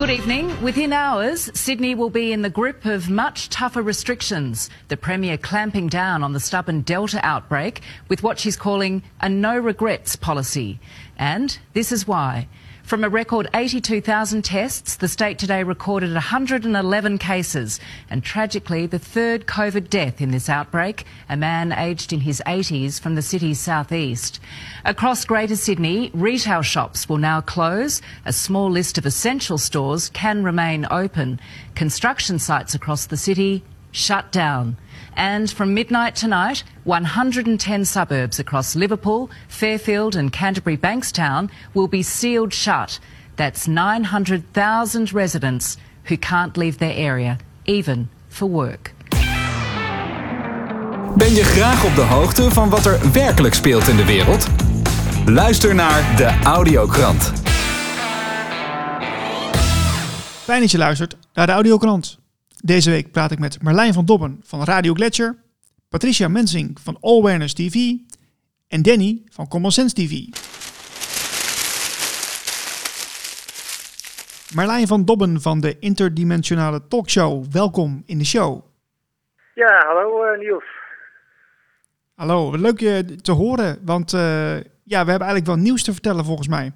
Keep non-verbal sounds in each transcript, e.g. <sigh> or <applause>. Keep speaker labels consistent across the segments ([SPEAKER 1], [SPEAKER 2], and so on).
[SPEAKER 1] Good evening. Within hours, Sydney will be in the grip of much tougher restrictions. The Premier clamping down on the stubborn Delta outbreak with what she's calling a no regrets policy. And this is why. From a record 82,000 tests, the state today recorded 111 cases and tragically the third COVID death in this outbreak, a man aged in his 80s from the city's southeast. Across Greater Sydney, retail shops will now close. A small list of essential stores can remain open. Construction sites across the city shut down. And from midnight tonight, 110 suburbs across Liverpool, Fairfield, and Canterbury Bankstown will be sealed shut. That's 900,000 residents who can't leave their area, even for work.
[SPEAKER 2] Ben je graag op de hoogte van wat er werkelijk speelt in de wereld? Luister naar de Audiokrant.
[SPEAKER 3] Fijn dat je luistert naar de Audiokrant. Deze week praat ik met Marlijn van Dobben van Radio Gletscher, Patricia Mensing van All Awareness TV en Danny van Common Sense TV. Marlijn van Dobben van de interdimensionale talkshow, welkom in de show.
[SPEAKER 4] Ja, hallo uh, Niels.
[SPEAKER 3] Hallo, leuk je te horen, want uh, ja, we hebben eigenlijk wel nieuws te vertellen volgens mij.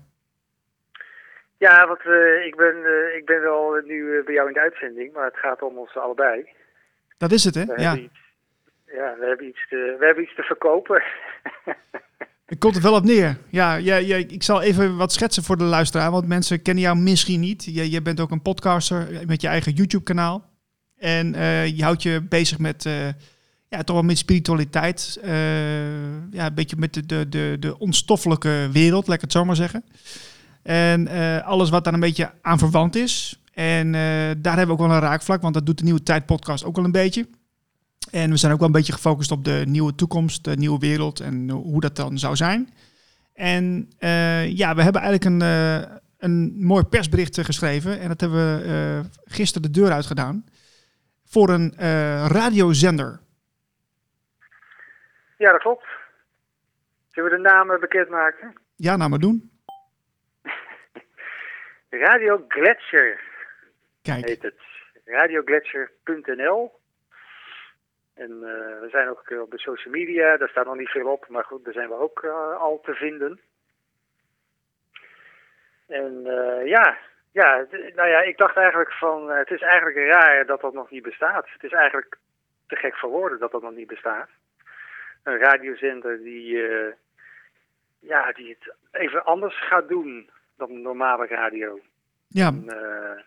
[SPEAKER 4] Ja, want uh, ik, ben, uh, ik ben wel nu bij jou in de uitzending, maar het gaat om ons allebei.
[SPEAKER 3] Dat is het, hè?
[SPEAKER 4] We
[SPEAKER 3] ja.
[SPEAKER 4] Iets, ja, we hebben iets te, we hebben iets te verkopen. <laughs>
[SPEAKER 3] Het komt er wel op neer. Ja, ja, ja, ik zal even wat schetsen voor de luisteraar, want mensen kennen jou misschien niet. Je, je bent ook een podcaster met je eigen YouTube-kanaal. En uh, je houdt je bezig met, ja, toch wel met spiritualiteit. ja, een beetje met de, de, de, de onstoffelijke wereld, laat ik het zo maar zeggen. En uh, alles wat daar een beetje aan verwant is. En uh, daar hebben we ook wel een raakvlak, want dat doet de Nieuwe Tijd podcast ook wel een beetje. En we zijn ook wel een beetje gefocust op de nieuwe toekomst, de nieuwe wereld en hoe dat dan zou zijn. En ja, we hebben eigenlijk een, een mooi persbericht geschreven. En dat hebben we gisteren de deur uitgedaan. Voor een radiozender.
[SPEAKER 4] Ja, dat klopt. Zullen we de namen bekendmaken?
[SPEAKER 3] Ja, nou maar doen.
[SPEAKER 4] Radio Gletscher
[SPEAKER 3] Kijk.
[SPEAKER 4] heet het. Radiogletscher.nl. En uh, we zijn ook op de social media, daar staat nog niet veel op, maar goed, daar zijn we ook uh, al te vinden. En uh, ja, ja, nou ja, ik dacht eigenlijk van, het is eigenlijk raar dat dat nog niet bestaat. Het is eigenlijk te gek voor woorden dat dat nog niet bestaat. Een radiozender die, ja, die het even anders gaat doen dan normale radio.
[SPEAKER 3] Ja.
[SPEAKER 4] En, uh,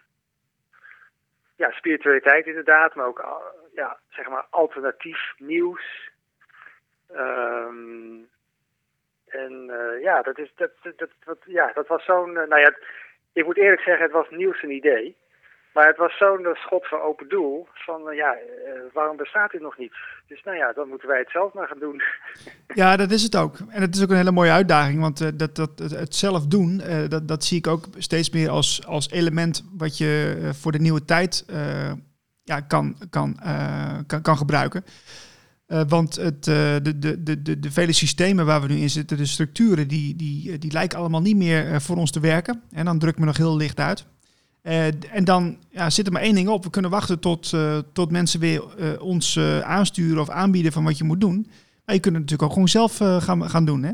[SPEAKER 4] ja, spiritualiteit inderdaad, maar ook uh, ja, zeg maar alternatief nieuws. Um, en uh, ja, dat, is, dat, dat, dat, ja, dat was zo'n. nou ja, ik moet eerlijk zeggen, het was nieuws een idee. Maar het was zo'n schot van open doel. Van ja, waarom bestaat dit nog niet? Dus nou ja, dan moeten wij het zelf maar gaan doen. <laughs>
[SPEAKER 3] Ja, dat is het ook. En het is ook een hele mooie uitdaging. Want uh, dat, dat, het zelf doen, uh, dat, dat zie ik ook steeds meer als, als element wat je uh, voor de nieuwe tijd ja, kan, kan, kan, kan gebruiken. want het, de, de, de, de, de vele systemen waar we nu in zitten, de structuren, die, die, die lijken allemaal niet meer voor ons te werken. En dan druk ik me nog heel licht uit. Uh, en dan ja, zit er maar één ding op. We kunnen wachten tot, uh, tot mensen weer uh, ons aansturen of aanbieden van wat je moet doen. Maar je kunt het natuurlijk ook gewoon zelf gaan, gaan doen, hè?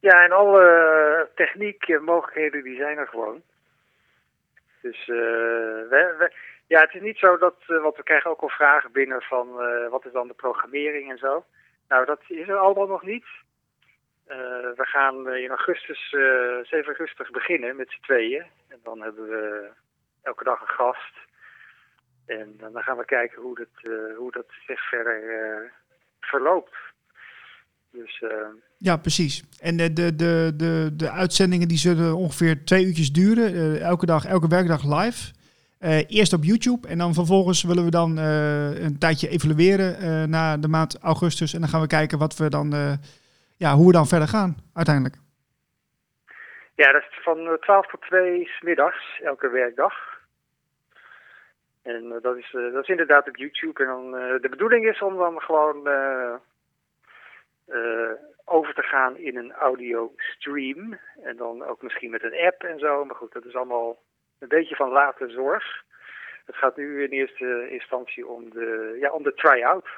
[SPEAKER 4] Ja, en alle techniek en mogelijkheden die zijn er gewoon. Dus we, ja, het is niet zo dat, want we krijgen ook al vragen binnen van wat is dan de programmering en zo. Nou, dat is er allemaal nog niet. Uh, we gaan in augustus, uh, 7 augustus beginnen met z'n tweeën. En dan hebben we elke dag een gast. En dan gaan we kijken hoe dat, hoe dat zich verder verloopt. Dus,
[SPEAKER 3] ja, precies. En de, de, de, de, de uitzendingen die zullen ongeveer twee uurtjes duren. elke dag, elke werkdag live. eerst op YouTube en dan vervolgens willen we dan een tijdje evalueren na de maand augustus. En dan gaan we kijken wat we dan ja, hoe we dan verder gaan uiteindelijk.
[SPEAKER 4] Ja, dat is van 12 tot 2 's middags, elke werkdag. En uh, dat, is, uh, dat is inderdaad op YouTube. En dan, de bedoeling is om dan gewoon over te gaan in een audio-stream. En dan ook misschien met een app en zo. Maar goed, dat is allemaal een beetje van late zorg. Het gaat nu in eerste instantie om de, ja, om de try-out.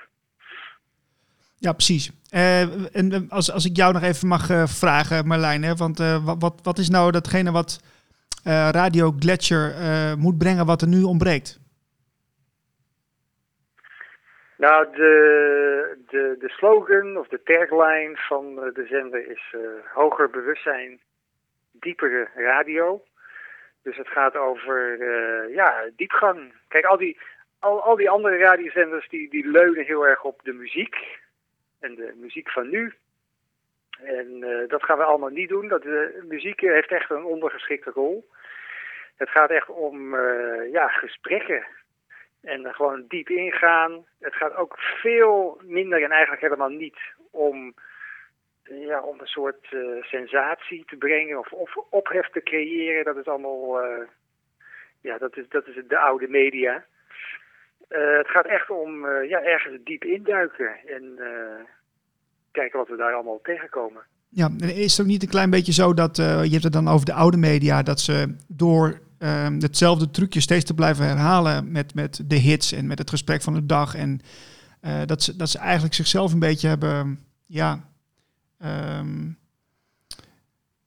[SPEAKER 3] Ja, precies. Uh, en als, als ik jou nog even mag uh, vragen, Marlijn, want uh, wat, wat is nou datgene wat Radio Gletscher moet brengen wat er nu ontbreekt?
[SPEAKER 4] Nou, de, de, de slogan of de tagline van de zender is hoger bewustzijn, diepere radio. Dus het gaat over ja, diepgang. Kijk, al die, al, al die andere radiozenders die, die leunen heel erg op de muziek en de muziek van nu. En uh, dat gaan we allemaal niet doen. Dat, de muziek heeft echt een ondergeschikte rol. Het gaat echt om uh, ja, gesprekken. En gewoon diep ingaan. Het gaat ook veel minder en eigenlijk helemaal niet om, ja, om een soort sensatie te brengen of, of ophef te creëren. Dat is allemaal ja, dat is, dat is de oude media. Uh, het gaat echt om uh, ja, ergens diep induiken en uh, kijken wat we daar allemaal tegenkomen.
[SPEAKER 3] Ja, is het ook niet een klein beetje zo dat, je hebt het dan over de oude media, dat ze door ehm, hetzelfde trucje steeds te blijven herhalen met, met de hits en met het gesprek van de dag. En dat, ze, dat ze eigenlijk zichzelf een beetje hebben, ja, um,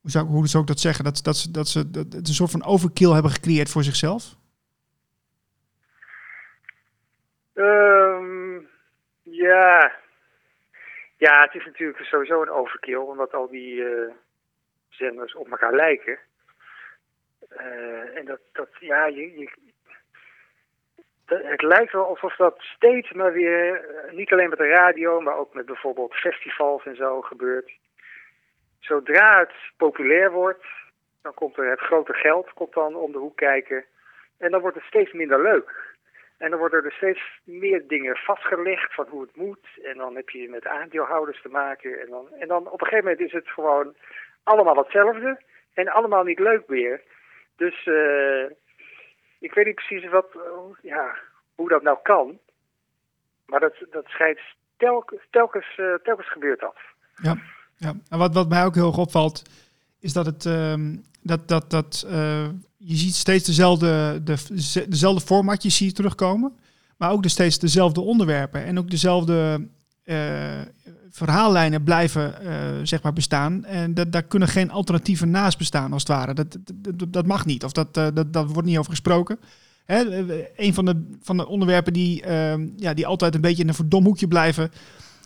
[SPEAKER 3] hoe, zou, hoe zou ik dat zeggen? Dat, dat, ze, dat ze een soort van overkill hebben gecreëerd voor zichzelf?
[SPEAKER 4] Um, ja. Ja, het is natuurlijk sowieso een overkill, omdat al die uh, zenders op elkaar lijken. Uh, en dat, dat ja, je, je, het lijkt wel alsof dat steeds maar weer, uh, niet alleen met de radio, maar ook met bijvoorbeeld festivals en zo gebeurt. Zodra het populair wordt, dan komt er het grote geld komt dan om de hoek kijken. En dan wordt het steeds minder leuk. En dan worden er steeds meer dingen vastgelegd van hoe het moet. En dan heb je met aandeelhouders te maken. En dan, en dan op een gegeven moment is het gewoon allemaal hetzelfde. En allemaal niet leuk meer. Dus uh, ik weet niet precies wat, uh, ja, hoe dat nou kan. Maar dat, dat schijnt telkens, telkens, uh, telkens gebeurt dat.
[SPEAKER 3] Ja, ja. en wat, wat mij ook heel erg opvalt, is dat het, dat, dat, dat je ziet steeds dezelfde, de, dezelfde formatjes zie je terugkomen. Maar ook de steeds dezelfde onderwerpen. En ook dezelfde uh, verhaallijnen blijven uh, zeg maar bestaan. En dat, daar kunnen geen alternatieven naast bestaan, als het ware. Dat, dat, dat mag niet. Of dat, dat, dat wordt niet over gesproken. Hè, een van de, van de onderwerpen die, ja, die altijd een beetje in een verdomhoekje blijven.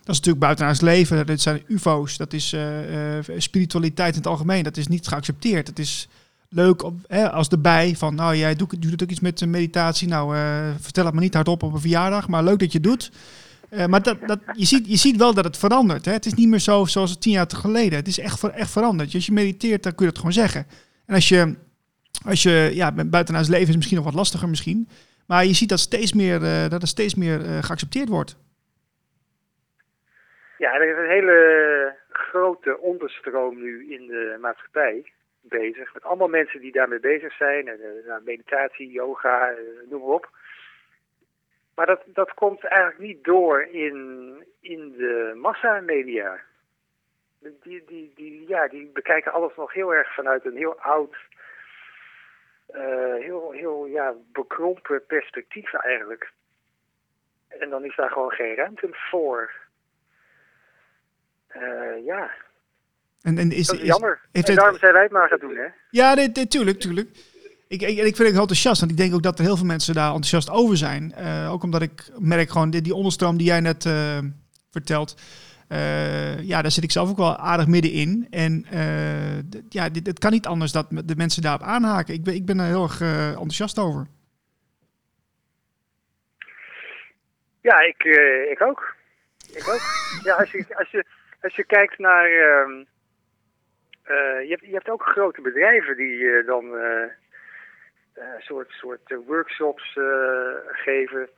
[SPEAKER 3] Dat is natuurlijk buitenaards leven. Dat zijn UFO's. Dat is spiritualiteit in het algemeen. Dat is niet geaccepteerd. Het is leuk hè, als erbij van, nou jij doet, doet ook iets met meditatie. Nou, uh, vertel het me niet hardop op een verjaardag, maar leuk dat je doet. Maar dat, dat, je, ziet, je ziet wel dat het verandert. Hè? Het is niet meer zo zoals het tien jaar geleden. Het is echt, echt veranderd. Als je mediteert, dan kun je het gewoon zeggen. En als je, als je ja, buitenaards leven is misschien nog wat lastiger misschien. Maar je ziet dat, steeds meer, dat het steeds meer geaccepteerd wordt.
[SPEAKER 4] Ja, er is een hele grote onderstroom nu in de maatschappij bezig. Met allemaal mensen die daarmee bezig zijn. En, uh, meditatie, yoga, uh, noem maar op. Maar dat, dat komt eigenlijk niet door in, in de massamedia. Die, die, die, ja, die bekijken alles nog heel erg vanuit een heel oud, uh, heel, heel ja, bekrompen perspectief eigenlijk. En dan is daar gewoon geen ruimte voor. Ja,
[SPEAKER 3] en, en is,
[SPEAKER 4] dat is, is jammer. en het... daarom zijn wij het maar gaan doen, hè?
[SPEAKER 3] Ja, nee, nee, tuurlijk, tuurlijk. Ik, ik, ik vind het enthousiast, want ik denk ook dat er heel veel mensen daar enthousiast over zijn. Uh, ook omdat ik merk gewoon die, die onderstroom die jij net uh, vertelt. Uh, ja, daar zit ik zelf ook wel aardig middenin. En ja, dit, het kan niet anders dat de mensen daarop aanhaken. Ik ben, ik ben er heel erg enthousiast over.
[SPEAKER 4] Ja, ik, ik ook. Ik ook. Ja, als je, als je, als je kijkt naar ehm, uh, je, hebt, je hebt ook grote bedrijven die uh, dan uh, soort, soort workshops geven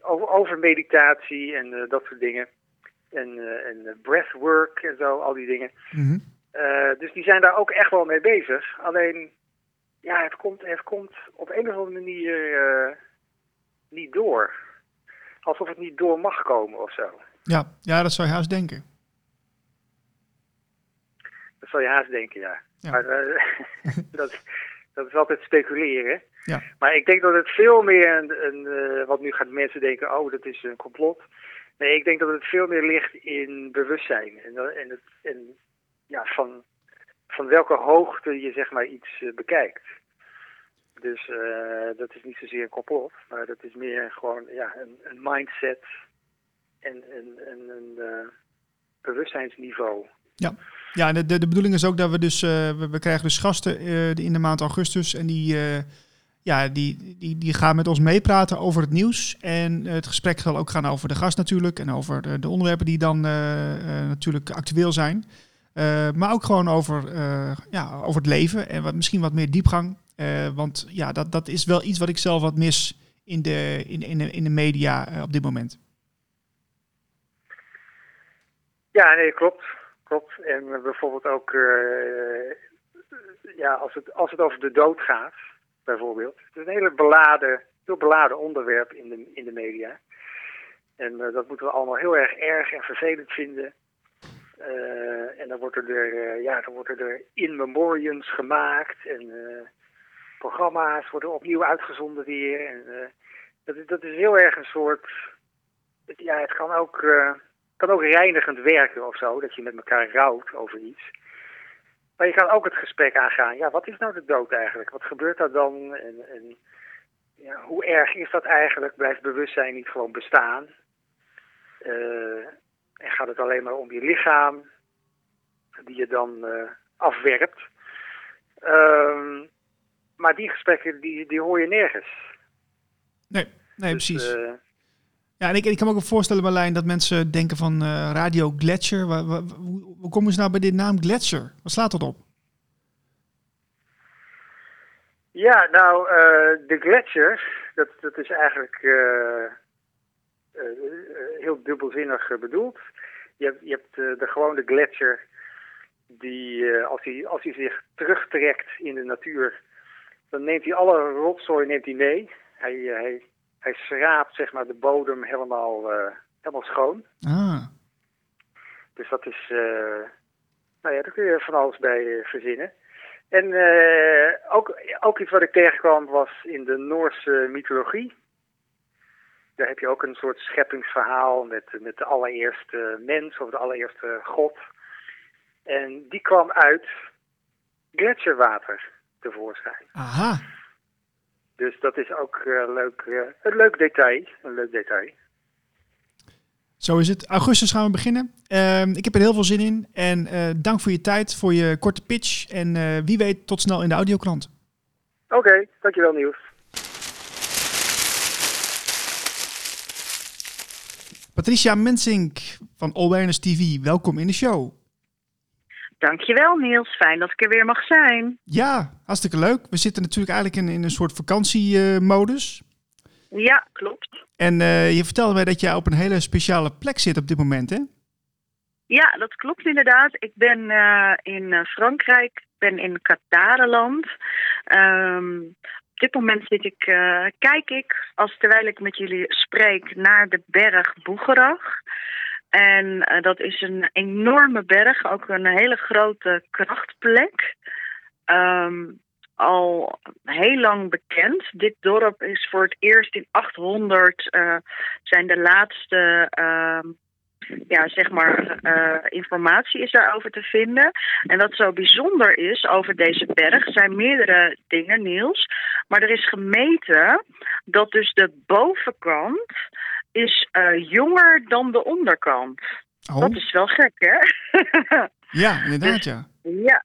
[SPEAKER 4] over, over, meditatie en dat soort dingen. En, en breathwork en zo, al die dingen. Mm -hmm. dus die zijn daar ook echt wel mee bezig. Alleen, ja, het komt, het komt op een of andere manier niet door. Alsof het niet door mag komen of zo.
[SPEAKER 3] Ja, ja dat zou je haast denken.
[SPEAKER 4] Zou je haast denken, ja.
[SPEAKER 3] Ja.
[SPEAKER 4] Maar eh, <laughs> dat, dat is altijd speculeren.
[SPEAKER 3] Ja.
[SPEAKER 4] Maar ik denk dat het veel meer een, een eh, wat nu gaan mensen denken, oh, dat is een complot. Nee, ik denk dat het veel meer ligt in bewustzijn. En, en, het, en ja, van, van welke hoogte je zeg maar iets eh, bekijkt. Dus dat is niet zozeer een complot, maar dat is meer gewoon ja, een, een mindset en een, een, een bewustzijnsniveau.
[SPEAKER 3] Ja, de, de, de bedoeling is ook dat we dus, eh, we, we krijgen dus gasten eh, in de maand augustus en die, eh, ja, die, die, die gaan met ons meepraten over het nieuws. En het gesprek zal ook gaan over de gast natuurlijk en over de, de onderwerpen die dan natuurlijk actueel zijn. Maar ook gewoon over, ja, over het leven en wat, misschien wat meer diepgang. Want ja, dat, dat is wel iets wat ik zelf wat mis in de, in, in de, in de media op dit moment.
[SPEAKER 4] Ja, nee, klopt. En bijvoorbeeld ook, eh, ja, als het, als het over de dood gaat, bijvoorbeeld. Het is een hele beladen, heel beladen onderwerp in de, in de media. En eh, dat moeten we allemaal heel erg erg en vervelend vinden. Eh, en dan worden er, ja, dan worden er in memoriams gemaakt en programma's worden opnieuw uitgezonden weer. En, eh, dat, is- dat is heel erg een soort, ja, het kan ook, kan ook reinigend werken of zo, dat je met elkaar rouwt over iets. Maar je kan ook het gesprek aangaan. Ja, wat is nou de dood eigenlijk? Wat gebeurt daar dan? En, en ja, hoe erg is dat eigenlijk? Blijft bewustzijn niet gewoon bestaan? Eh, en gaat het alleen maar om je lichaam, die je dan eh, afwerpt? Ehm, maar die gesprekken, die, die hoor je nergens.
[SPEAKER 3] Nee, nee
[SPEAKER 4] Dus,
[SPEAKER 3] precies.
[SPEAKER 4] eh,
[SPEAKER 3] Ja, en ik, kan me ook voorstellen, Marlijn, dat mensen denken van eh, Radio Gletscher. Wa- wa- hoe, komen ze nou bij de naam Gletscher? Wat slaat dat op?
[SPEAKER 4] Ja, nou, eh, de gletsjer, dat, dat is eigenlijk eh, heel dubbelzinnig bedoeld. Je hebt, je hebt eh, de gewone gletsjer, die als, hij, als hij zich terugtrekt in de natuur, dan neemt hij alle rotzooi neemt hij mee. Hij, hij, hij schraapt zeg maar, de bodem helemaal, eh, helemaal schoon.
[SPEAKER 3] Ah,
[SPEAKER 4] Dus dat is, eh, nou ja, daar kun je van alles bij eh, verzinnen. En ook, ook iets wat ik tegenkwam was in de Noorse mythologie. Daar heb je ook een soort scheppingsverhaal met, met de allereerste mens of de allereerste god. En die kwam uit gletsjerwater tevoorschijn.
[SPEAKER 3] aha.
[SPEAKER 4] Dus dat is ook eh, leuk, eh, een leuk detail. Een leuk detail.
[SPEAKER 3] Zo is het. Augustus gaan we beginnen. Ehm, ik heb er heel veel zin in. En eh, dank voor je tijd, voor je korte pitch. En wie weet, tot snel in de audiokrant.
[SPEAKER 4] Oké, dankjewel Niels.
[SPEAKER 3] Patricia Mensink van Awareness TV, welkom in de show.
[SPEAKER 5] Dankjewel Niels, fijn dat ik er weer mag zijn.
[SPEAKER 3] Ja, hartstikke leuk. We zitten natuurlijk eigenlijk in, in een soort vakantiemodus.
[SPEAKER 5] Ja, klopt.
[SPEAKER 3] en eh, je vertelde mij dat jij op een hele speciale plek zit op dit moment, hè?
[SPEAKER 5] Ja, dat klopt inderdaad. Ik ben eh, in eh, Frankrijk, ik ben in Katarenland. Ehm, op dit moment zit ik, kijk ik, als terwijl ik met jullie spreek, naar de berg Boegerag. En eh, dat is een enorme berg, ook een hele grote krachtplek. Ehm, al heel lang bekend. Dit dorp is voor het eerst in 800 eh, zijn de laatste ehm, ja, zeg maar, eh, informatie is daarover te vinden. En wat zo bijzonder is over deze berg zijn meerdere dingen, Niels. Maar er is gemeten dat dus de bovenkant is eh, jonger dan de onderkant.
[SPEAKER 3] Oh,
[SPEAKER 5] Dat is wel gek, hè? <laughs>
[SPEAKER 3] ja, inderdaad, ja.
[SPEAKER 5] Ja.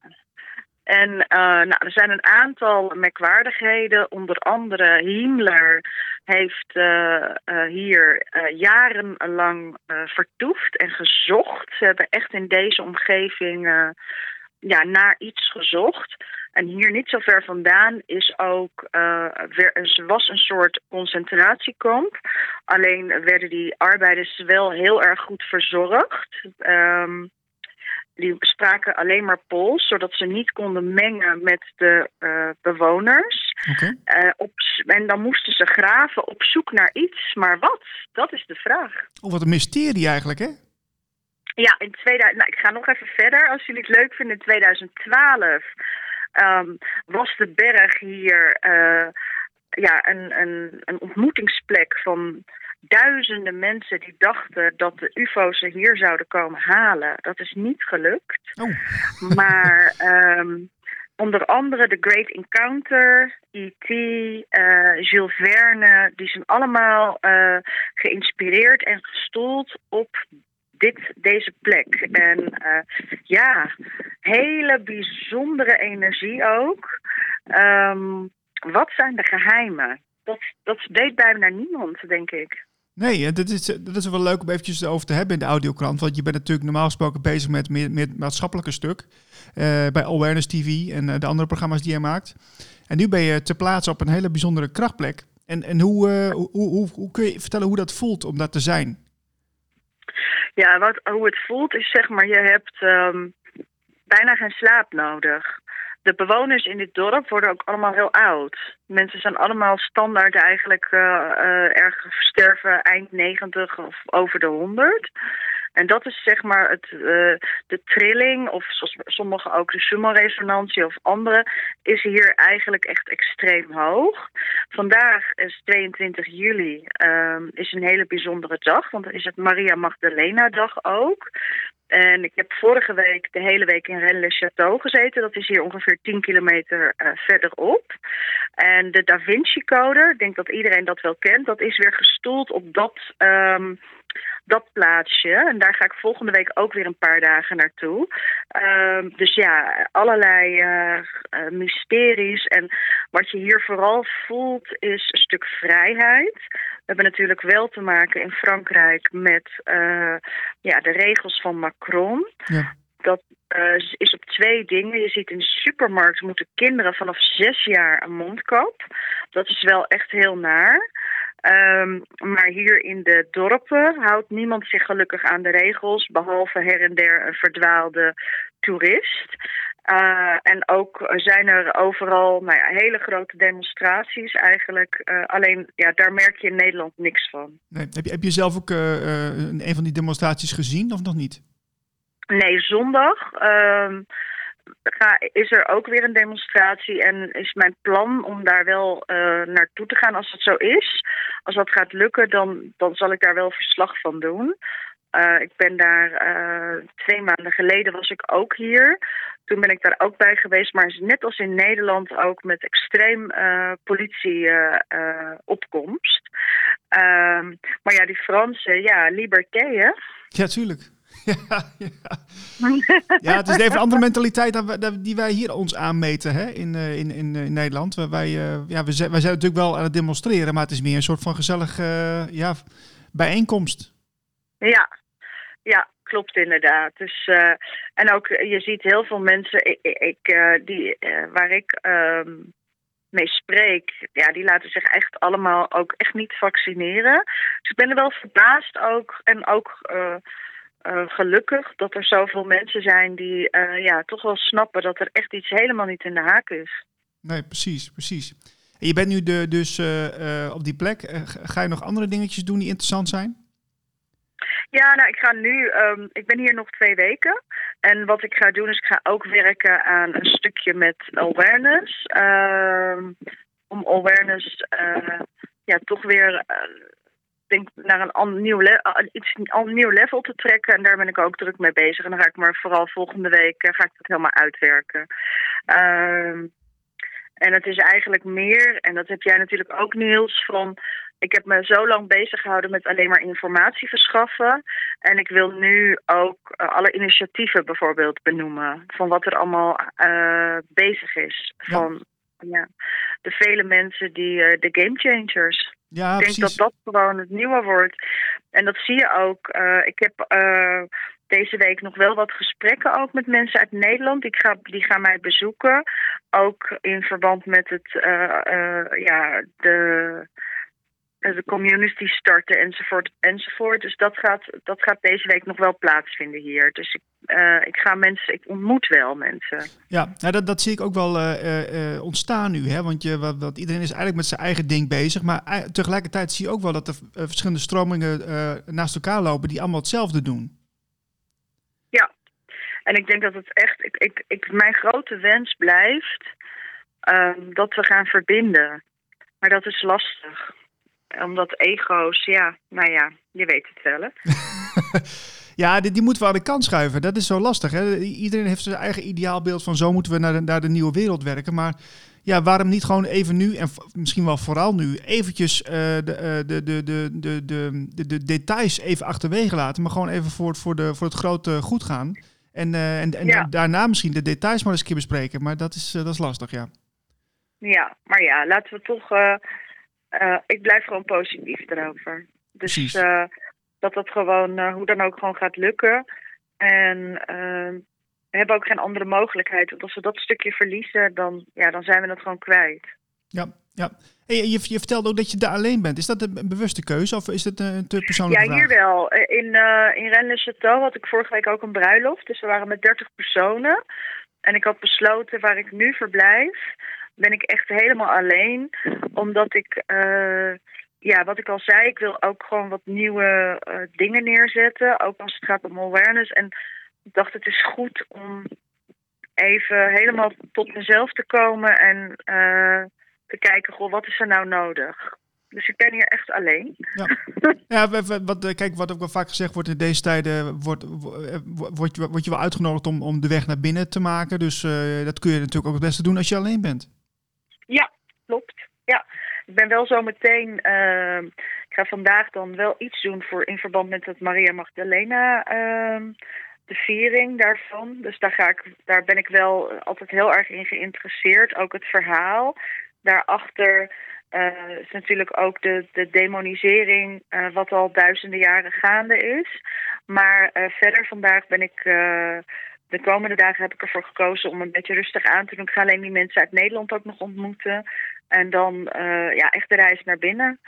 [SPEAKER 5] En eh, nou, er zijn een aantal merkwaardigheden. Onder andere Himmler heeft eh, hier jarenlang vertoefd en gezocht. Ze hebben echt in deze omgeving ja, naar iets gezocht. En hier niet zo ver vandaan is ook, weer, er was een soort concentratiekamp. Alleen werden die arbeiders wel heel erg goed verzorgd. Ehm, die spraken alleen maar Pools, zodat ze niet konden mengen met de eh, bewoners.
[SPEAKER 3] Oké.
[SPEAKER 5] Eh, op, en dan moesten ze graven op zoek naar iets. Maar wat? Dat is de vraag.
[SPEAKER 3] Oh, wat een mysterie eigenlijk, hè?
[SPEAKER 5] Ja, in 2000, nou, ik ga nog even verder. Als jullie het leuk vinden, in 2012 um, was de berg hier uh, ja, een, een, een ontmoetingsplek van duizenden mensen die dachten dat de UFO's er hier zouden komen halen. Dat is niet gelukt.
[SPEAKER 3] Oh. <laughs>
[SPEAKER 5] Maar um, onder andere The Great Encounter, E.T., uh, Jules Verne, die zijn allemaal uh, geïnspireerd en gestoeld op dit, deze plek. En uh, ja, hele bijzondere energie ook. Um, wat zijn de geheimen? Dat, dat weet bijna niemand, denk ik.
[SPEAKER 3] Nee, dat is, dat is wel leuk om eventjes over te hebben in de audiokrant. Want je bent natuurlijk normaal gesproken bezig met meer, maatschappelijke stuk. Uh, bij Awareness TV en uh, de andere programma's die je maakt. En nu ben je ter plaatse op een hele bijzondere krachtplek. En, en hoe, uh, hoe, hoe, hoe, kun je vertellen hoe dat voelt om dat te zijn?
[SPEAKER 5] Ja, wat, hoe het voelt is zeg maar, je hebt um, bijna geen slaap nodig de bewoners in dit dorp worden ook allemaal heel oud. Mensen zijn allemaal standaard eigenlijk uh, uh, erg sterven eind 90 of over de 100. En dat is zeg maar het, uh, de trilling, of zoals sommigen ook de sumo-resonantie of andere, is hier eigenlijk echt extreem hoog. Vandaag is 22 juli, uh, is een hele bijzondere dag, want dan is het Maria Magdalena-dag ook. En ik heb vorige week de hele week in Rennes-le-Château gezeten. Dat is hier ongeveer 10 kilometer uh, verderop. En de Da Vinci-code, ik denk dat iedereen dat wel kent, dat is weer gestoeld op dat, um, dat plaatsje. En daar ga ik volgende week ook weer een paar dagen naartoe. Um, dus ja, allerlei uh, mysteries. En wat je hier vooral voelt is een stuk vrijheid. We hebben natuurlijk wel te maken in Frankrijk met uh, ja, de regels van Macron.
[SPEAKER 3] Ja.
[SPEAKER 5] Dat is op twee dingen. Je ziet in de supermarkt moeten kinderen vanaf zes jaar een mondkap. Dat is wel echt heel naar. Um, maar hier in de dorpen houdt niemand zich gelukkig aan de regels, behalve her en der een verdwaalde toerist. Uh, en ook zijn er overal nou ja, hele grote demonstraties eigenlijk. Uh, alleen ja, daar merk je in Nederland niks van.
[SPEAKER 3] Nee. Heb, je, heb je zelf ook uh, een van die demonstraties gezien of nog niet?
[SPEAKER 5] Nee, zondag uh, ga, is er ook weer een demonstratie. En is mijn plan om daar wel naartoe te gaan als het zo is. Als dat gaat lukken, dan, dan zal ik daar wel verslag van doen. Uh, ik ben daar uh, twee maanden geleden was ik ook hier. Toen ben ik daar ook bij geweest, maar net als in Nederland ook met extreem uh, politieopkomst. maar ja, die Fransen, ja, liberté hè?
[SPEAKER 3] Ja, tuurlijk. <laughs> Ja, ja. <laughs> ja, het is even een andere mentaliteit dan we, die wij hier ons aanmeten hè, in, in, in, in Nederland. Wij, ja, we zijn, wij zijn natuurlijk wel aan het demonstreren, maar het is meer een soort van gezellig ja, bijeenkomst.
[SPEAKER 5] Ja, ja, klopt inderdaad. Dus, uh, en ook, je ziet heel veel mensen ik, ik, die, waar ik um, mee spreek, ja, die laten zich echt allemaal ook echt niet vaccineren. Dus ik ben er wel verbaasd ook en ook gelukkig dat er zoveel mensen zijn die ja, toch wel snappen dat er echt iets helemaal niet in de haak is.
[SPEAKER 3] Nee, precies, precies. En je bent nu de, dus op die plek. ga je nog andere dingetjes doen die interessant zijn?
[SPEAKER 5] Ja, nou, ik ga nu. Um, ik ben hier nog twee weken. En wat ik ga doen is, ik ga ook werken aan een stukje met awareness. Um, om awareness, ja, toch weer. Denk naar een ander, nieuw, le iets, een nieuw level te trekken. En daar ben ik ook druk mee bezig. En dan ga ik maar vooral volgende week uh, ga ik dat helemaal uitwerken. Um, en het is eigenlijk meer, en dat heb jij natuurlijk ook Niels, van ik heb me zo lang bezig gehouden met alleen maar informatie verschaffen. En ik wil nu ook uh, alle initiatieven bijvoorbeeld benoemen. Van wat er allemaal uh, bezig is. Van ja, de vele mensen die uh, de game changers.
[SPEAKER 3] Ja,
[SPEAKER 5] ik denk
[SPEAKER 3] precies.
[SPEAKER 5] dat dat gewoon het nieuwe wordt. En dat zie je ook. ik heb deze week nog wel wat gesprekken ook met mensen uit Nederland. Die, ga, die gaan mij bezoeken. Ook in verband met het, ja, de de community starten enzovoort enzovoort. Dus dat gaat, dat gaat deze week nog wel plaatsvinden hier. Dus ik, uh, ik ga mensen, ik ontmoet wel mensen.
[SPEAKER 3] Ja, nou dat, dat zie ik ook wel uh, uh, ontstaan nu. Hè? Want je, wat, wat, iedereen is eigenlijk met zijn eigen ding bezig. Maar tegelijkertijd zie je ook wel dat er verschillende stromingen naast elkaar lopen die allemaal hetzelfde doen.
[SPEAKER 5] En ik denk dat het echt, ik, ik, ik, mijn grote wens blijft ehm, dat we gaan verbinden. Maar dat is lastig. Omdat ego's, ja, nou ja, je weet het wel. <laughs>
[SPEAKER 3] Ja, die, die moeten we aan de kant schuiven. Dat is zo lastig. Hè? Iedereen heeft zijn eigen ideaalbeeld van zo moeten we naar de, naar de nieuwe wereld werken. Maar ja, waarom niet gewoon even nu, en misschien wel vooral nu, eventjes uh, de, de, de, de, de, de, de, details even achterwege laten. Maar gewoon even voor, voor, de, voor het grote goed gaan. En, uh, en, en ja. daarna misschien de details maar eens een keer bespreken. Maar dat is, uh, dat is lastig, ja.
[SPEAKER 5] Ja, maar ja, laten we toch... ik blijf gewoon positief erover. Dus
[SPEAKER 3] Precies
[SPEAKER 5] dat dat gewoon uh, hoe dan ook gewoon gaat lukken. En uh, we hebben ook geen andere mogelijkheid. Want als we dat stukje verliezen, dan, ja, dan zijn we het gewoon kwijt.
[SPEAKER 3] Ja, ja. Hey, je, je vertelde ook dat je daar alleen bent. Is dat een bewuste keuze of is het een te persoonlijke
[SPEAKER 5] ja, vraag? Ja, hier wel. In, uh, in Rennes-le-Château had ik vorige week ook een bruiloft. Dus we waren met 30 personen. En ik had besloten waar ik nu verblijf, ben ik echt helemaal alleen. Omdat ik... Uh, ja, wat ik al zei, ik wil ook gewoon wat nieuwe uh, dingen neerzetten. Ook als het gaat om awareness. En ik dacht, het is goed om even helemaal tot mezelf te komen en uh, te kijken, goh, wat is er nou nodig? Dus ik ben hier echt alleen.
[SPEAKER 3] Ja, ja wat, eh, kijk, wat ook wel vaak gezegd wordt in deze tijden, wordt, wordt, je, wordt je wel uitgenodigd om, om de weg naar binnen te maken. Dus dat kun je natuurlijk ook het beste doen als je alleen bent.
[SPEAKER 5] Ja, klopt. Ja, ik ben wel zo meteen. Uh, ik ga vandaag dan wel iets doen voor in verband met het Maria Magdalena. Uh, de viering daarvan. Dus daar, ga ik, daar ben ik wel altijd heel erg in geïnteresseerd. Ook het verhaal. Daarachter uh, is natuurlijk ook de, de demonisering, uh, wat al duizenden jaren gaande is. Maar uh, verder vandaag ben ik. De komende dagen heb ik ervoor gekozen om een beetje rustig aan te doen. Ik ga alleen die mensen uit Nederland ook nog ontmoeten. En dan uh, ja, echt de reis naar binnen.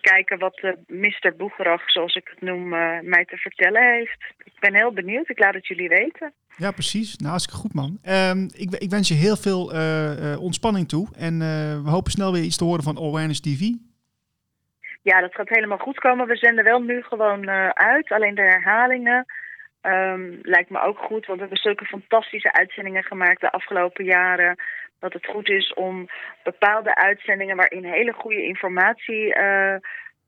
[SPEAKER 5] Kijken wat uh, Mr. Boegerag, zoals ik het noem, uh, mij te vertellen heeft. Ik ben heel benieuwd. Ik laat het jullie weten.
[SPEAKER 3] Ja, precies. Nou, hartstikke goed, man. Um, ik, ik, wens je heel veel ontspanning toe. En we hopen snel weer iets te horen van Awareness TV.
[SPEAKER 5] Ja, dat gaat helemaal goed komen. We zenden wel nu gewoon uit. Alleen de herhalingen um, lijkt me ook goed. Want we hebben zulke fantastische uitzendingen gemaakt de afgelopen jaren dat het goed is om bepaalde uitzendingen waarin hele goede informatie uh,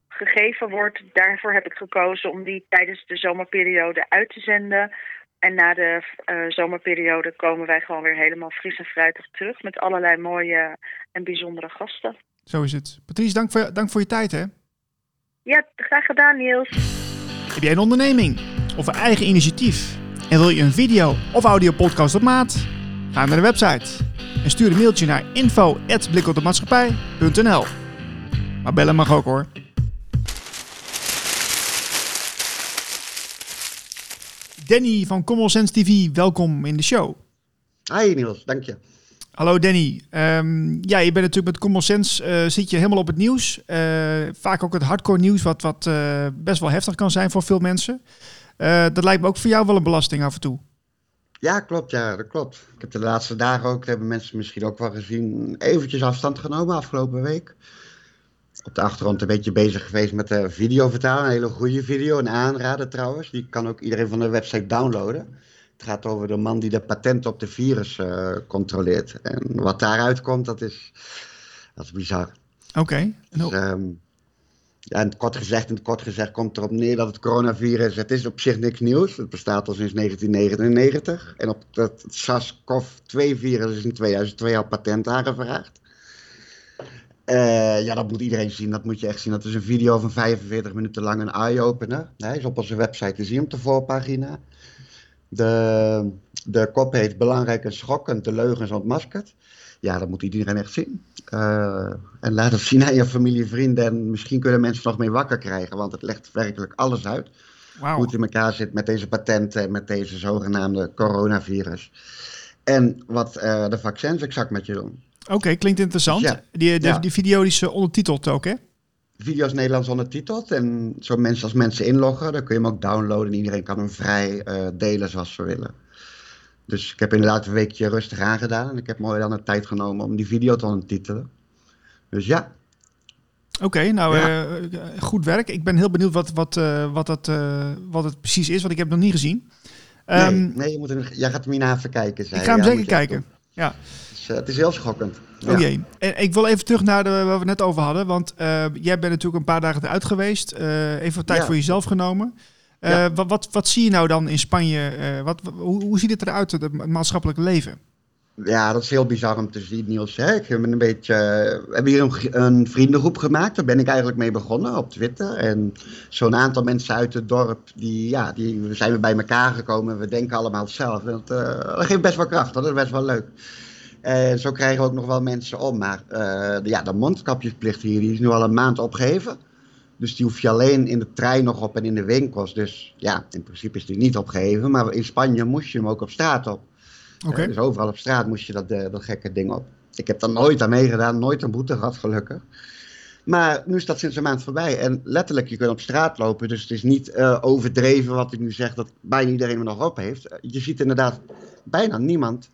[SPEAKER 5] gegeven wordt. Daarvoor heb ik gekozen om die tijdens de zomerperiode uit te zenden. En na de uh, zomerperiode komen wij gewoon weer helemaal fris en fruitig terug met allerlei mooie en bijzondere gasten.
[SPEAKER 3] Zo is het. Patrice, dank voor, dank voor je tijd hè.
[SPEAKER 5] Ja, graag gedaan Niels.
[SPEAKER 3] Heb jij een onderneming of een eigen initiatief en wil je een video of audio podcast op maat? Ga naar de website en stuur een mailtje naar info.blikopdemaatschappij.nl Maar bellen mag ook hoor. Danny van Common Sense TV, welkom in de show.
[SPEAKER 6] Hi Niels, dank je.
[SPEAKER 3] Hallo Danny. Um, ja, je bent natuurlijk met Common Sense, uh, zit je helemaal op het nieuws. Uh, vaak ook het hardcore nieuws, wat, wat uh, best wel heftig kan zijn voor veel mensen. Dat lijkt me ook voor jou wel een belasting af en toe.
[SPEAKER 6] Ja, klopt. Ja, dat klopt. Ik heb de laatste dagen ook, dat hebben mensen misschien ook wel gezien, eventjes afstand genomen afgelopen week. Op de achtergrond een beetje bezig geweest met de videovertaling. Een hele goede video, een aanrader trouwens. Die kan ook iedereen van de website downloaden. Het gaat over de man die de patent op de virus uh, controleert. En wat daaruit komt, dat is, dat is bizar.
[SPEAKER 3] Oké. Okay.
[SPEAKER 6] Dus, um, en kort gezegd, en kort gezegd komt erop neer dat het coronavirus, het is op zich niks nieuws. Het bestaat al sinds 1999. En op het SARS-CoV-2-virus is in 2002 al patent aangevraagd. Uh, ja, dat moet iedereen zien. Dat moet je echt zien. Dat is een video van 45 minuten lang een eye-opener. Hij is op onze website te zien op de voorpagina. De, de kop heet Belangrijk en schokkend, de leugens ontmaskerd ja, dat moet iedereen echt zien. Uh, en laat het zien aan je familie, vrienden. En misschien kunnen mensen nog mee wakker krijgen. Want het legt werkelijk alles uit. Wow. Hoe het in elkaar zit met deze patenten. En met deze zogenaamde coronavirus. En wat uh, de vaccins exact met je doen.
[SPEAKER 3] Oké, okay, klinkt interessant. Ja, die, de, ja. die video is uh, ondertiteld ook, hè?
[SPEAKER 6] Video is Nederlands ondertiteld. En zo mensen als mensen inloggen, dan kun je hem ook downloaden. En iedereen kan hem vrij delen zoals ze willen. Dus ik heb inderdaad een weekje rustig aangedaan. En ik heb mooi dan de tijd genomen om die video te ondertitelen. Dus ja.
[SPEAKER 3] Oké, okay, nou ja. uh, goed werk. Ik ben heel benieuwd wat, wat, uh, wat, dat, uh, wat het precies is, want ik heb het nog niet gezien. Ehm,
[SPEAKER 6] nee, nee je moet hem, jij gaat hem hierna even kijken. Zei
[SPEAKER 3] ik ga hem.
[SPEAKER 6] Ja,
[SPEAKER 3] zeker kijken.
[SPEAKER 6] doen.
[SPEAKER 3] Ja.
[SPEAKER 6] Het is, eh, het is heel schokkend.
[SPEAKER 3] Oh
[SPEAKER 6] Ja.
[SPEAKER 3] jee. En ik wil even terug naar de, waar we het net over hadden. Want eh, jij bent natuurlijk een paar dagen eruit geweest. eh, even wat tijd voor jezelf genomen. Eh,
[SPEAKER 6] Ja.
[SPEAKER 3] wat, wat, wat zie je nou dan in Spanje? eh, wat, hoe, hoe ziet het eruit, het, maatschappelijk leven?
[SPEAKER 6] Ja, dat is heel bizar om te zien, Niels. Hè? Ik ben een beetje, eh, we hebben hier een, een vriendengroep gemaakt. Daar ben ik eigenlijk mee begonnen op Twitter. En zo'n aantal mensen uit het dorp, die, ja, die zijn we bij elkaar gekomen. We denken allemaal hetzelfde. Dat, eh, dat geeft best wel kracht, dat is best wel leuk. En zo krijgen we ook nog wel mensen om. Maar eh, de, ja, de mondkapjesplicht hier die is nu al een maand opgeheven. Dus die hoef je alleen in de trein nog op en in de winkels. Dus ja, in principe is die niet opgeheven. Maar in Spanje moest je hem ook op straat op. Eh, dus overal op straat moest je dat, eh, dat gekke ding op. Ik heb daar nooit aan meegedaan, nooit een boete gehad, gelukkig. Maar nu is dat sinds een maand voorbij. En letterlijk, je kunt op straat lopen. Dus het is niet eh, overdreven wat ik nu zeg, dat bijna iedereen er nog op heeft. Je ziet inderdaad bijna niemand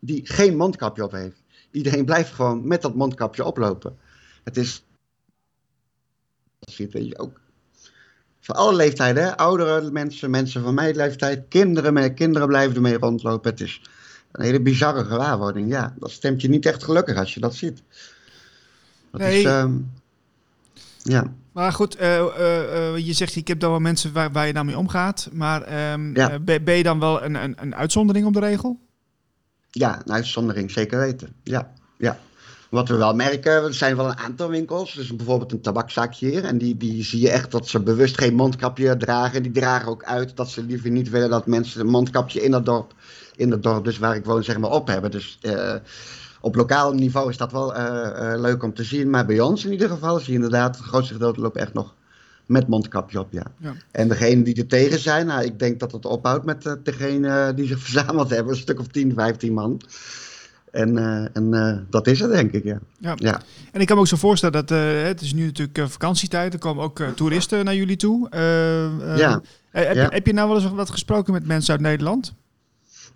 [SPEAKER 6] die geen mondkapje op heeft. Iedereen blijft gewoon met dat mondkapje oplopen. Het is. Dat ziet weet je ook. Voor alle leeftijden, hè? oudere mensen, mensen van mijn leeftijd, kinderen, met kinderen blijven ermee rondlopen. Het is een hele bizarre gewaarwording. Ja, dat stemt je niet echt gelukkig als je dat ziet. Dat
[SPEAKER 3] Nee.
[SPEAKER 6] is, ehm, ja.
[SPEAKER 3] Maar goed, eh, eh, eh, je zegt, ik heb dan wel mensen waar, waar je nou mee omgaat. Maar ehm,
[SPEAKER 6] Ja.
[SPEAKER 3] eh, ben, ben je dan wel een, een, een uitzondering op de regel?
[SPEAKER 6] Ja, een uitzondering, zeker weten. Ja, ja. Wat we wel merken, er zijn wel een aantal winkels. Dus bijvoorbeeld een tabakzakje hier. En die, die zie je echt dat ze bewust geen mondkapje dragen. Die dragen ook uit dat ze liever niet willen dat mensen een mondkapje in dat dorp, in dat dorp dus waar ik woon, zeg maar, op hebben. Dus eh, op lokaal niveau is dat wel eh, eh, leuk om te zien. Maar bij ons in ieder geval zie je inderdaad, het grootste gedeelte loopt echt nog met mondkapje op, ja.
[SPEAKER 3] Ja.
[SPEAKER 6] En degenen die er tegen zijn, nou, ik denk dat het ophoudt met eh, degene die zich verzameld hebben. Een stuk of 10, 15 man. En, eh, en eh, dat is het, denk ik, ja.
[SPEAKER 3] Ja.
[SPEAKER 6] Ja,
[SPEAKER 3] En ik kan me ook zo voorstellen dat eh, het is nu natuurlijk vakantietijd. Er komen ook toeristen naar jullie toe.
[SPEAKER 6] Ja.
[SPEAKER 3] heb,
[SPEAKER 6] Ja.
[SPEAKER 3] Heb je nou wel eens wat gesproken met mensen uit Nederland?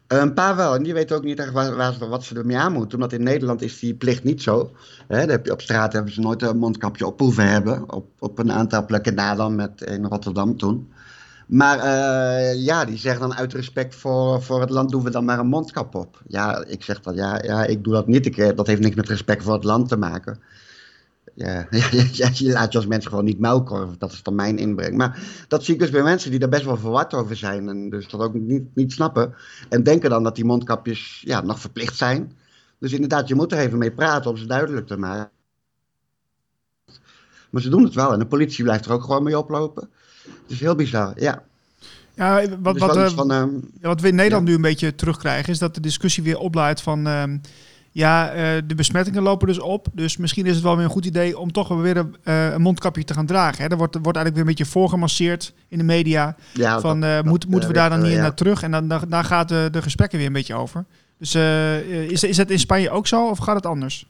[SPEAKER 6] een paar wel. En die weten ook niet echt waar, waar ze, wat ze ermee aan moeten. Omdat in Nederland is die plicht niet zo. Heb je, op straat hebben ze nooit een mondkapje op hoeven hebben. Op, op een aantal plekken na dan, met, in Rotterdam toen. Maar eh, ja, die zeggen dan uit respect voor, voor het land doen we dan maar een mondkap op. Ja, ik zeg dan, ja, ja ik doe dat niet. Ik, eh, dat heeft niks met respect voor het land te maken. Ja, <laughs> je laat je als mens gewoon niet melken. Dat is dan mijn inbreng. Maar dat zie ik dus bij mensen die daar best wel verward over zijn. En dus dat ook niet, niet snappen. En denken dan dat die mondkapjes ja, nog verplicht zijn. Dus inderdaad, je moet er even mee praten om ze duidelijk te maken. Maar ze doen het wel. En de politie blijft er ook gewoon mee oplopen. Het is heel bizar, ja.
[SPEAKER 3] Ja, wat,
[SPEAKER 6] Dus
[SPEAKER 3] wat, eh,
[SPEAKER 6] van, ehm,
[SPEAKER 3] wat we in Nederland
[SPEAKER 6] Ja.
[SPEAKER 3] nu een beetje terugkrijgen, is dat de discussie weer oplaait van. ehm, ja, eh, de besmettingen lopen dus op. Dus misschien is het wel weer een goed idee om toch weer een, eh, een mondkapje te gaan dragen. Hè. Er wordt, wordt eigenlijk weer een beetje voorgemasseerd in de media.
[SPEAKER 6] ja,
[SPEAKER 3] van
[SPEAKER 6] dat- dat,
[SPEAKER 3] moet, moeten we daar dan niet
[SPEAKER 6] ja.
[SPEAKER 3] naar terug? En dan, dan, daar gaat de, de gesprekken weer een beetje over. Dus is, is het in Spanje ook zo of gaat het anders?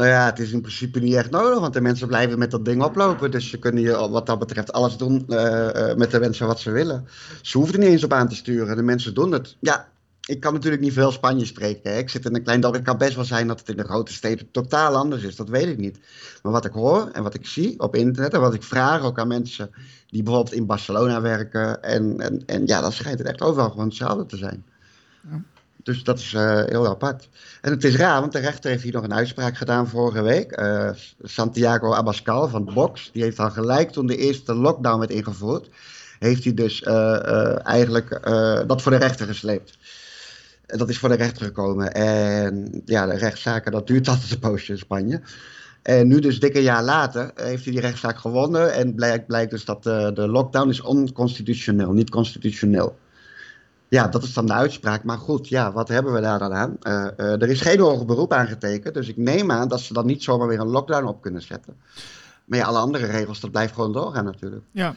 [SPEAKER 6] Nou ja, het is in principe niet echt nodig, want de mensen blijven met dat ding oplopen. Dus ze kunnen hier wat dat betreft alles doen eh, eh, met de mensen wat ze willen. Ze hoeven er niet eens op aan te sturen, de mensen doen het. Ja, ik kan natuurlijk niet veel Spanje spreken. Ik zit in een klein dorp, het kan best wel zijn dat het in de grote steden totaal anders is, dat weet ik niet. Maar wat ik hoor en wat ik zie op internet en wat ik vraag ook aan mensen die bijvoorbeeld in Barcelona werken. En, en, en ja, dan schijnt het echt overal gewoon hetzelfde te zijn.
[SPEAKER 3] Ja.
[SPEAKER 6] Dus dat is eh, heel apart. En het is raar, want de rechter heeft hier nog een uitspraak gedaan vorige week. Eh, Santiago Abascal van Vox, die heeft al gelijk toen de eerste lockdown werd ingevoerd, heeft hij dus eh, eigenlijk dat voor de rechter gesleept. En dat is voor de rechter gekomen. En ja, de rechtszaken, dat duurt <laughs> altijd een poosje in Spanje. En nu dus dikke jaar later heeft hij die rechtszaak gewonnen. En blijkt, blijkt dus dat de lockdown is onconstitutioneel, niet constitutioneel. Ja, dat is dan de uitspraak. Maar goed, ja, wat hebben we daar dan aan? Eh, eh, er is geen hoger beroep aangetekend. Dus ik neem aan dat ze dan niet zomaar weer een lockdown op kunnen zetten. Maar ja, alle andere regels, dat blijft gewoon doorgaan natuurlijk.
[SPEAKER 3] Ja,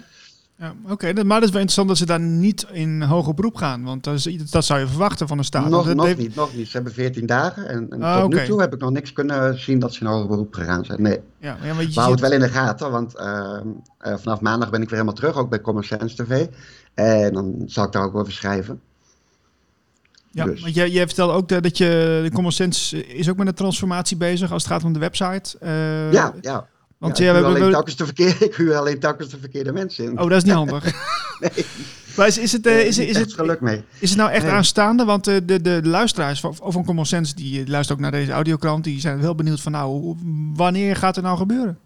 [SPEAKER 3] ja oké. Maar dat is wel interessant dat ze daar niet in hoger beroep gaan. Want dat, is- dat zou je verwachten van een staat.
[SPEAKER 6] nog
[SPEAKER 3] Dat
[SPEAKER 6] nog
[SPEAKER 3] heeft-
[SPEAKER 6] niet, nog niet. Ze hebben 14 dagen. En, en
[SPEAKER 3] Ah,
[SPEAKER 6] tot nu toe heb ik nog niks kunnen zien dat ze in hoger beroep gegaan zijn. Nee.
[SPEAKER 3] Ja, ja, want je
[SPEAKER 6] We houden het wel in de gaten, want ehm, eh, vanaf maandag ben ik weer helemaal terug, ook bij Common Sense TV. En dan zal ik daar ook over schrijven.
[SPEAKER 3] Ja,
[SPEAKER 6] Dus.
[SPEAKER 3] want jij, jij vertelde ook dat, dat je de Common Sense is ook met een transformatie bezig als het gaat om de website. Eh,
[SPEAKER 6] ja, ja.
[SPEAKER 3] Want
[SPEAKER 6] Ja, ik,
[SPEAKER 3] we,
[SPEAKER 6] huur alleen telkens de verkeerde, <laughs> ik huur alleen telkens de verkeerde mensen in.
[SPEAKER 3] oh, dat is niet <laughs> handig. Maar is, is, het, eh, is, is, het,
[SPEAKER 6] geluk mee.
[SPEAKER 3] is het nou echt
[SPEAKER 6] Nee.
[SPEAKER 3] aanstaande? Want eh, de, de, de luisteraars van, van Common Sense, die eh, luisteren ook naar deze audiokrant, die zijn heel benieuwd van nou, wanneer gaat het nou gebeuren?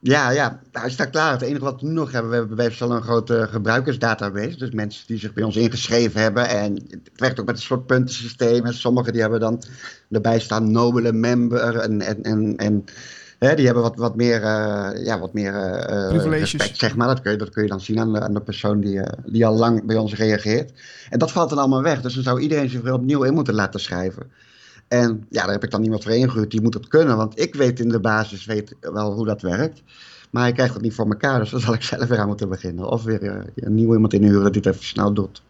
[SPEAKER 6] Ja, ja, hij staat klaar. Het enige wat we nu nog hebben, we hebben best wel een grote gebruikersdatabase. Dus mensen die zich bij ons ingeschreven hebben. En het werkt ook met een soort puntensysteem. En sommigen die hebben dan erbij staan nobele member. En, en, en, en hè, die hebben wat, wat meer, eh, ja, wat meer eh, eh, respect, zeg maar. Dat kun je, dat kun je dan zien aan de, aan de persoon die, die al lang bij ons reageert. En dat valt dan allemaal weg. Dus dan zou iedereen zich weer opnieuw in moeten laten schrijven. En ja, daar heb ik dan iemand voor ingehuurd die moet het kunnen. Want ik weet in de basis weet wel hoe dat werkt. Maar hij krijgt het niet voor elkaar. Dus dan zal ik zelf weer aan moeten beginnen. Of weer een nieuw iemand inhuren die het even snel doet.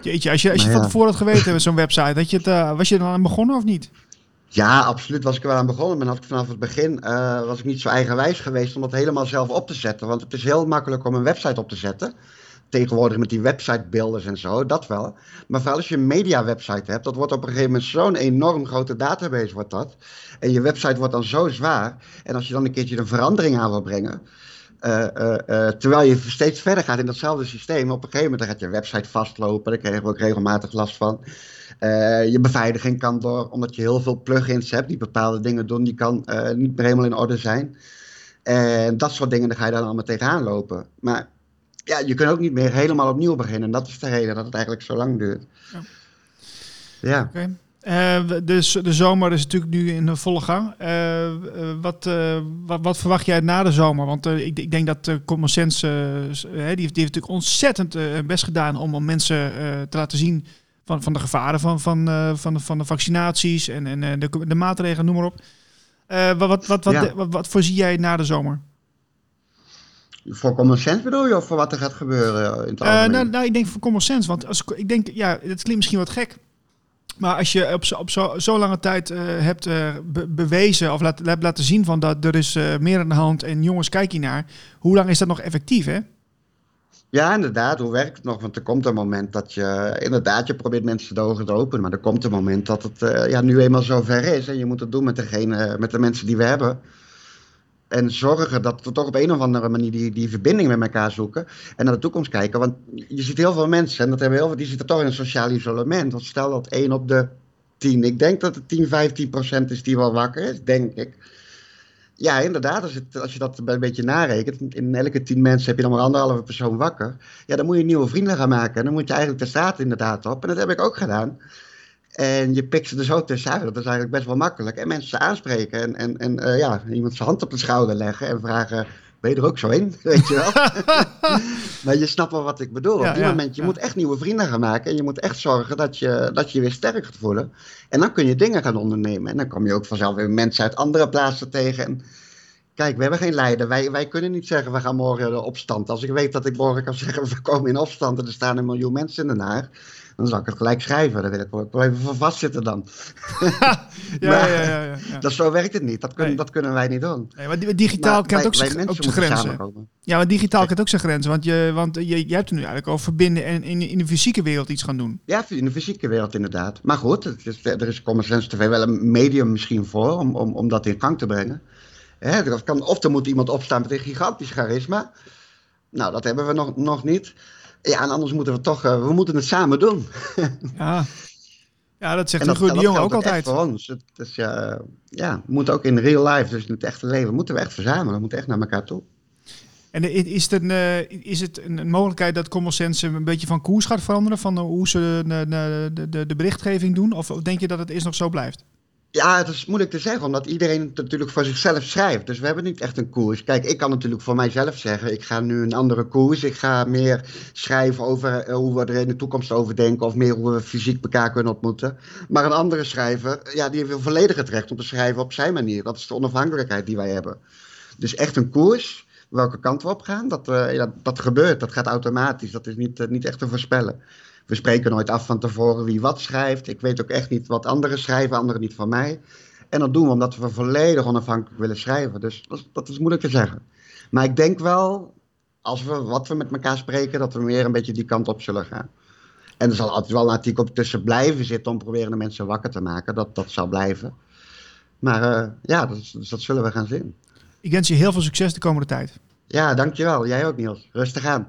[SPEAKER 3] Jeetje, als je, als je van tevoren had geweten zo'n website, dat je het, was je er dan aan begonnen of niet?
[SPEAKER 6] Ja, absoluut was ik er wel aan begonnen. Maar had ik vanaf het begin eh, was ik niet zo eigenwijs geweest om dat helemaal zelf op te zetten. Want het is heel makkelijk om een website op te zetten. Tegenwoordig met die websitebeelders en zo, dat wel. Maar vooral als je een media website hebt, dat wordt op een gegeven moment zo'n enorm grote database wordt dat. En je website wordt dan zo zwaar. En als je dan een keertje een verandering aan wil brengen, eh, eh, terwijl je steeds verder gaat in datzelfde systeem, op een gegeven moment gaat je website vastlopen. Daar kregen we ook regelmatig last van. Eh, je beveiliging kan door, omdat je heel veel plugins hebt die bepaalde dingen doen, die kan eh, niet meer helemaal in orde zijn. En dat soort dingen, daar ga je dan allemaal tegenaan lopen. Maar ja, je kunt ook niet meer helemaal opnieuw beginnen. En dat is de reden dat het eigenlijk zo lang duurt.
[SPEAKER 3] Ja.
[SPEAKER 6] Ja.
[SPEAKER 3] Eh, dus de zomer is natuurlijk nu in de volle gang. Wat, wat, wat verwacht jij na de zomer? Want ik, ik denk dat uh, Common Sense, die, heeft, die heeft natuurlijk ontzettend best gedaan om, om mensen te laten zien van, van de gevaren van, van, eh, van, de, van de vaccinaties en, en eh, de, de maatregelen, noem maar op. Eh, wat, wat, wat, wat,
[SPEAKER 6] Ja.
[SPEAKER 3] wat, wat voorzie jij na de zomer?
[SPEAKER 6] Voor common sense bedoel je, of voor wat er gaat gebeuren in het algemeen?
[SPEAKER 3] nou, nou, ik denk voor common sense. Want als, ik denk, ja, het klinkt misschien wat gek. Maar als je op zo, op zo, zo lange tijd hebt be- bewezen of laat, hebt laten zien van dat er is meer aan de hand en jongens, kijk hier naar. Hoe lang is dat nog effectief, hè?
[SPEAKER 6] Ja, inderdaad. Hoe werkt het nog? Want er komt een moment dat je... Inderdaad, je probeert mensen de ogen te openen. Maar er komt een moment dat het eh, ja, nu eenmaal zover is. En je moet het doen met, degene, met de mensen die we hebben. En zorgen dat we toch op een of andere manier die, die verbinding met elkaar zoeken. En naar de toekomst kijken. Want je ziet heel veel mensen, en dat hebben heel veel, die zitten toch in een sociaal isolement. Want stel dat 1 op de 10, ik denk dat het 10, 15 procent is die wel wakker is, denk ik. Ja, inderdaad, als, het, als je dat een beetje narekent, in elke 10 mensen heb je dan maar anderhalve persoon wakker. Ja, dan moet je nieuwe vrienden gaan maken. En dan moet je eigenlijk de straat inderdaad op. En dat heb ik ook gedaan. En je pikt ze er zo tussenuit. Dat is eigenlijk best wel makkelijk. En mensen aanspreken. En, en, en eh, ja, iemand zijn hand op de schouder leggen. En vragen, ben je er ook zo in? <laughs> Weet je wel? <laughs> maar je snapt wel wat ik bedoel.
[SPEAKER 3] Ja,
[SPEAKER 6] Op die
[SPEAKER 3] ja,
[SPEAKER 6] moment, je
[SPEAKER 3] ja.
[SPEAKER 6] moet echt nieuwe vrienden gaan maken. En je moet echt zorgen dat je dat je je weer sterk gaat voelen. En dan kun je dingen gaan ondernemen. En dan kom je ook vanzelf weer mensen uit andere plaatsen tegen. En Kijk, we hebben geen leider. Wij, wij kunnen niet zeggen, we gaan morgen de opstand. Als ik weet dat ik morgen kan zeggen, we komen in opstand en er staan een miljoen mensen in Den Haag, dan zal ik het gelijk schrijven. Daar wil ik wel even voor vastzitten dan. <laughs>
[SPEAKER 3] Ja, ja, ja. ja, ja, <laughs> ja.
[SPEAKER 6] Dat, zo werkt het niet. Dat, kunnen
[SPEAKER 3] Nee.
[SPEAKER 6] dat kunnen wij niet doen.
[SPEAKER 3] Nee, maar di- digitaal
[SPEAKER 6] Maar
[SPEAKER 3] kent
[SPEAKER 6] wij-
[SPEAKER 3] ook ook zijn grenzen. Ja, maar digitaal kent ook zijn grenzen. Want je, want je, je hebt het nu eigenlijk over verbinden en in, in de fysieke wereld iets gaan doen.
[SPEAKER 6] Ja, in de fysieke wereld inderdaad. Maar goed, het is, er is Common Sense TV wel een medium misschien voor om, om, om dat in gang te brengen. Hè, dat kan, of er moet iemand opstaan met een gigantisch charisma. Nou, dat hebben we nog, nog niet. Ja, en anders moeten we toch, eh, we moeten het samen doen. <laughs>
[SPEAKER 3] Ja, ja dat zegt
[SPEAKER 6] En dat,
[SPEAKER 3] Hugo de
[SPEAKER 6] dat
[SPEAKER 3] Jong
[SPEAKER 6] geldt
[SPEAKER 3] ook altijd.
[SPEAKER 6] voor ons. Het, is, ja, ja, we moeten ook in real life, dus in het echte leven, moeten we echt verzamelen. We moeten echt naar elkaar toe.
[SPEAKER 3] En is het, een, eh, is het een een mogelijkheid dat Common Sense een beetje van koers gaat veranderen? Van eh, hoe ze de, de, de, de, de berichtgeving doen? Of denk je dat het eerst nog zo blijft?
[SPEAKER 6] Ja, het is moeilijk te zeggen, omdat iedereen het natuurlijk voor zichzelf schrijft. Dus we hebben niet echt een koers. Kijk, ik kan natuurlijk voor mijzelf zeggen, ik ga nu een andere koers. Ik ga meer schrijven over eh, hoe we er in de toekomst over denken, of meer hoe we fysiek elkaar kunnen ontmoeten. Maar een andere schrijver, ja, die heeft volledig het recht om te schrijven op zijn manier. Dat is de onafhankelijkheid die wij hebben. Dus echt een koers, welke kant we op gaan, dat, eh, dat gebeurt. Dat gaat automatisch. Dat is niet, eh, niet echt te voorspellen. We spreken nooit af van tevoren wie wat schrijft. Ik weet ook echt niet wat anderen schrijven, anderen niet van mij. En dat doen we omdat we volledig onafhankelijk willen schrijven. Dus dat is, dat is moeilijk te zeggen. Maar ik denk wel, als we wat we met elkaar spreken, dat we meer een beetje die kant op zullen gaan. En er zal altijd wel een artikel tussen blijven zitten om proberen de mensen wakker te maken. Dat, dat zal blijven. Maar eh, ja, dat, dus dat zullen we gaan zien.
[SPEAKER 3] Ik wens je heel veel succes de komende tijd.
[SPEAKER 6] Ja, dankjewel. Jij ook, Niels. Rustig aan.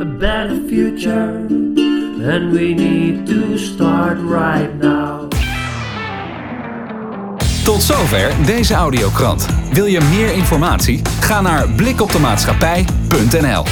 [SPEAKER 7] a better future. And we need to start right now.
[SPEAKER 2] Tot zover deze audiokrant. Wil je meer informatie? Ga naar blikopdemaatschappij.nl